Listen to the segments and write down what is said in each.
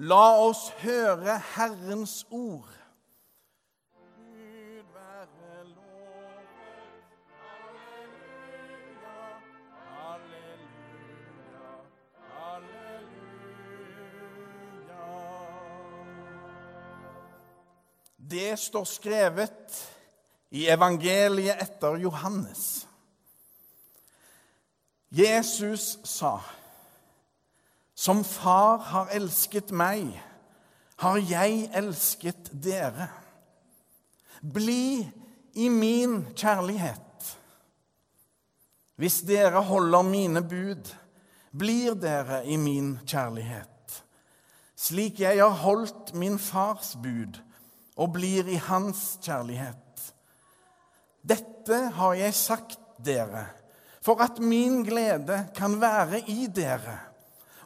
La oss høre Herrens ord. Det står skrevet i evangeliet etter Johannes. Jesus sa, 'Som Far har elsket meg, har jeg elsket dere.' 'Bli i min kjærlighet.' 'Hvis dere holder mine bud, blir dere i min kjærlighet.' 'Slik jeg har holdt min fars bud og blir i hans kjærlighet.' Dette har jeg sagt dere for at min glede kan være i dere,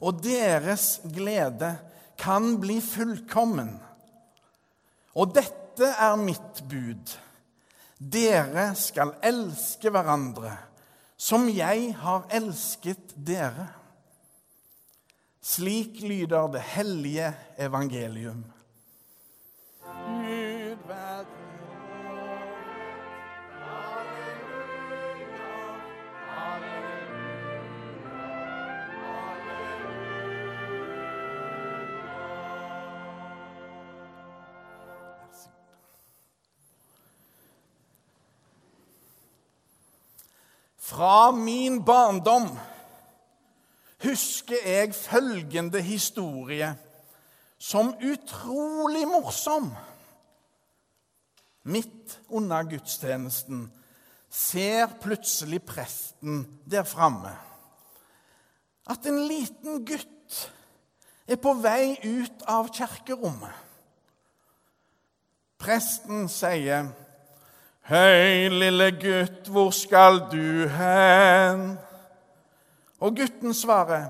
og deres glede kan bli fullkommen. Og dette er mitt bud. Dere skal elske hverandre som jeg har elsket dere. Slik lyder det hellige evangelium. Fra min barndom husker jeg følgende historie som utrolig morsom. Midt under gudstjenesten ser plutselig presten der framme at en liten gutt er på vei ut av kirkerommet. Presten sier Hei, lille gutt, hvor skal du hen? Og gutten svarer,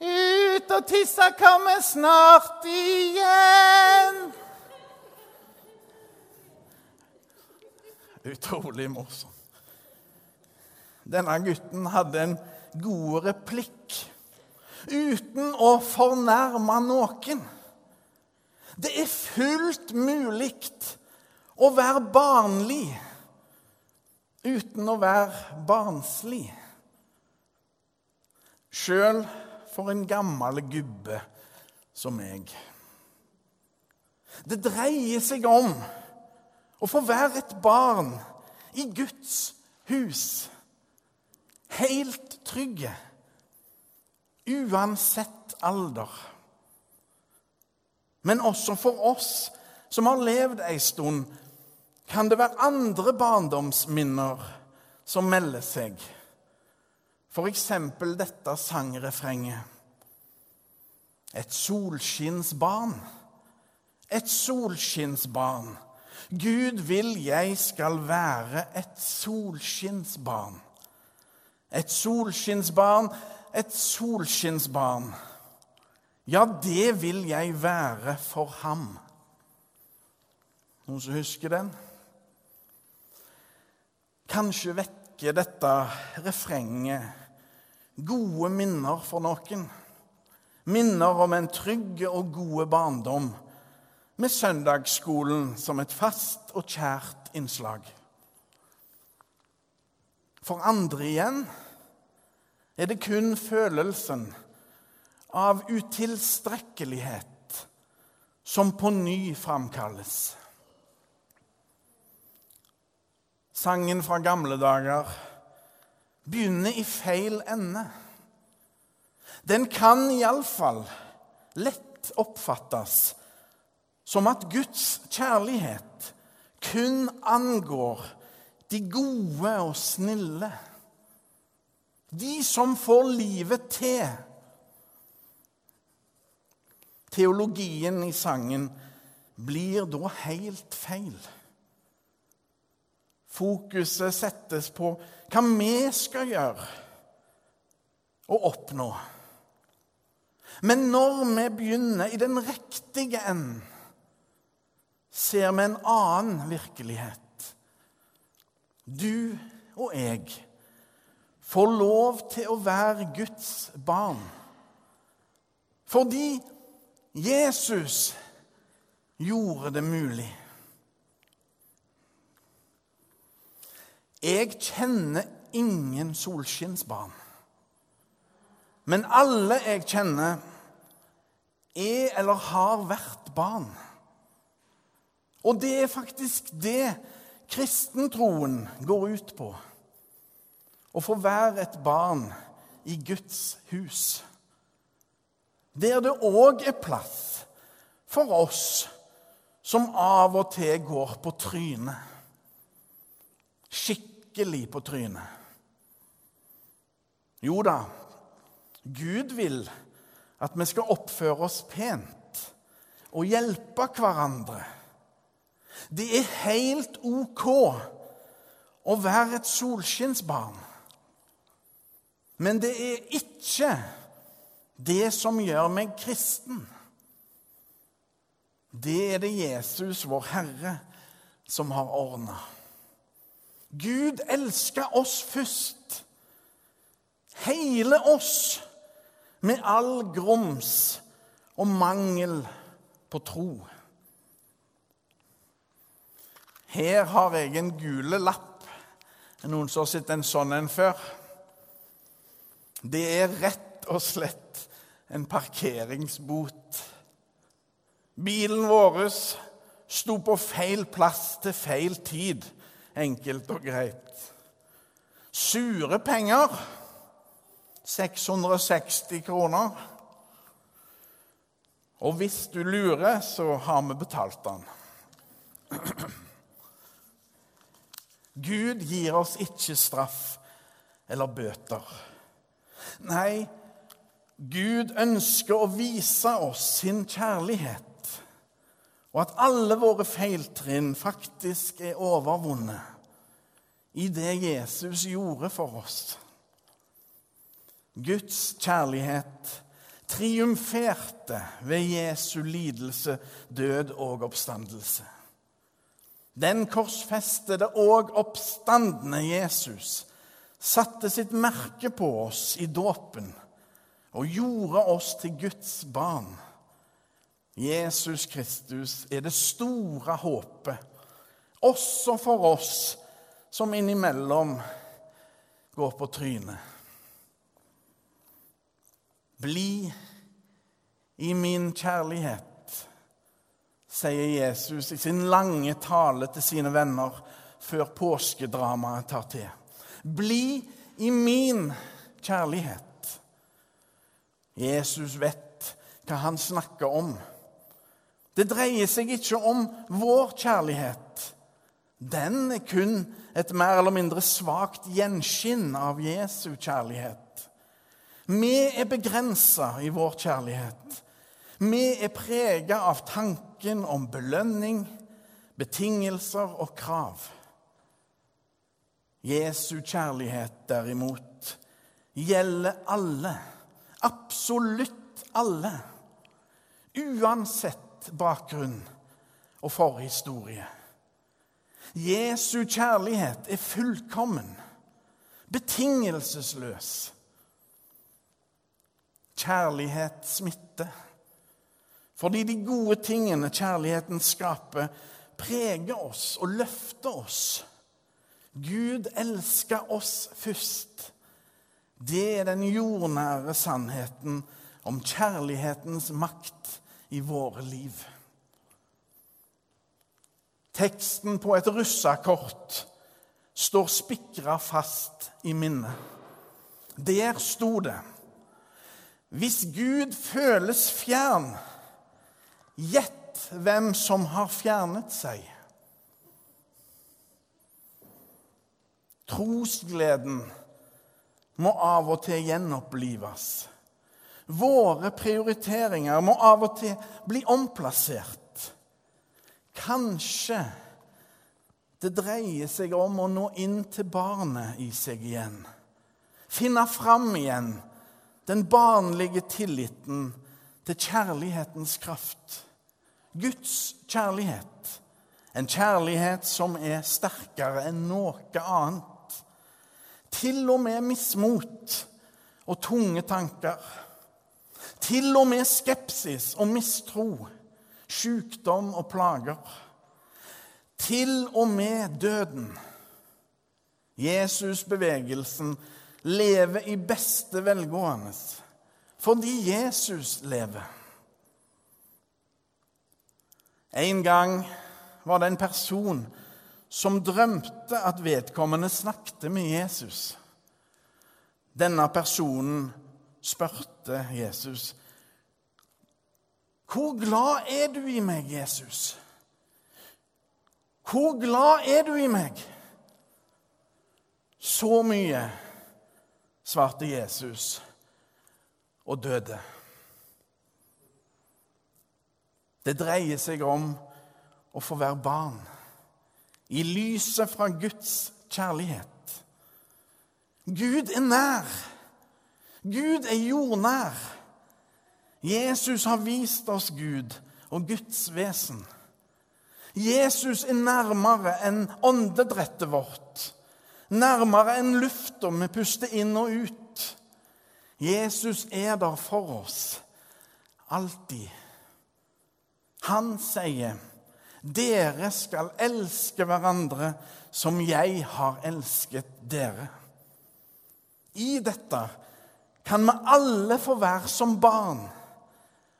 Ut og tisse kommer snart igjen. Utrolig morsom. Denne gutten hadde en god replikk uten å fornærme noen. Det er fullt mulig å være barnlig uten å være barnslig. Sjøl for en gammel gubbe som meg. Det dreier seg om å få være et barn i Guds hus. Helt trygge, uansett alder. Men også for oss som har levd ei stund, kan det være andre barndomsminner som melder seg. F.eks. dette sangrefrenget. Et solskinnsbarn. Et solskinnsbarn. Gud vil jeg skal være et solskinnsbarn. Et solskinnsbarn, et solskinnsbarn. Ja, det vil jeg være for ham. Noen som husker den? Kanskje vekker dette refrenget gode minner for noen. Minner om en trygg og god barndom med søndagsskolen som et fast og kjært innslag. For andre igjen er det kun følelsen av utilstrekkelighet som på ny framkalles. Sangen fra gamle dager begynner i feil ende. Den kan iallfall lett oppfattes som at Guds kjærlighet kun angår de gode og snille. De som får livet til. Teologien i sangen blir da helt feil. Fokuset settes på hva vi skal gjøre og oppnå. Men når vi begynner i den riktige enden, ser vi en annen virkelighet. Du og jeg får lov til å være Guds barn. Fordi Jesus gjorde det mulig. Jeg kjenner ingen solskinnsbarn. Men alle jeg kjenner, er eller har vært barn. Og det er faktisk det kristentroen går ut på. Å få være et barn i Guds hus. Der det òg er plass for oss som av og til går på trynet. Skikkelig på trynet. Jo da, Gud vil at vi skal oppføre oss pent og hjelpe hverandre. Det er helt OK å være et solskinnsbarn. Men det er ikke det som gjør meg kristen. Det er det Jesus, vår Herre, som har ordna. Gud elsker oss først. Hele oss med all grums og mangel på tro. Her har jeg en gule lapp. Er det noen som har sett en sånn en før? Det er rett og slett en parkeringsbot. Bilen vår sto på feil plass til feil tid, enkelt og greit. Sure penger 660 kroner. Og hvis du lurer, så har vi betalt den. Gud gir oss ikke straff eller bøter. Nei, Gud ønsker å vise oss sin kjærlighet, og at alle våre feiltrinn faktisk er overvunnet i det Jesus gjorde for oss. Guds kjærlighet triumferte ved Jesu lidelse, død og oppstandelse. Den korsfestede og oppstandende Jesus satte sitt merke på oss i dåpen og gjorde oss til Guds barn. Jesus Kristus er det store håpet, også for oss som innimellom går på trynet. Bli i min kjærlighet sier Jesus i sin lange tale til sine venner før påskedramaet tar til. Bli i min kjærlighet. Jesus vet hva han snakker om. Det dreier seg ikke om vår kjærlighet. Den er kun et mer eller mindre svakt gjenskinn av Jesu kjærlighet. Vi er begrensa i vår kjærlighet. Vi er prega av tanken om belønning, betingelser og krav. Jesu kjærlighet, derimot, gjelder alle. Absolutt alle. Uansett bakgrunn og forhistorie. Jesu kjærlighet er fullkommen, betingelsesløs. Kjærlighet smitter. Fordi de gode tingene kjærligheten skaper, preger oss og løfter oss. Gud elsker oss først. Det er den jordnære sannheten om kjærlighetens makt i våre liv. Teksten på et russakort står spikra fast i minnet. Der sto det Hvis Gud føles fjern, Gjett hvem som har fjernet seg. Trosgleden må av og til gjenopplives. Våre prioriteringer må av og til bli omplassert. Kanskje det dreier seg om å nå inn til barnet i seg igjen. Finne fram igjen den barnlige tilliten til kjærlighetens kraft. Guds kjærlighet. En kjærlighet som er sterkere enn noe annet. Til og med mismot og tunge tanker. Til og med skepsis og mistro, sykdom og plager. Til og med døden. Jesus-bevegelsen lever i beste velgående fordi Jesus lever. En gang var det en person som drømte at vedkommende snakket med Jesus. Denne personen spurte Jesus, 'Hvor glad er du i meg, Jesus?' 'Hvor glad er du i meg?' Så mye, svarte Jesus og døde. Det dreier seg om å få være barn i lyset fra Guds kjærlighet. Gud er nær. Gud er jordnær. Jesus har vist oss Gud og Guds vesen. Jesus er nærmere enn åndedrettet vårt, nærmere enn lufta vi puster inn og ut. Jesus er der for oss alltid. Han sier, 'Dere skal elske hverandre som jeg har elsket dere'. I dette kan vi alle få være som barn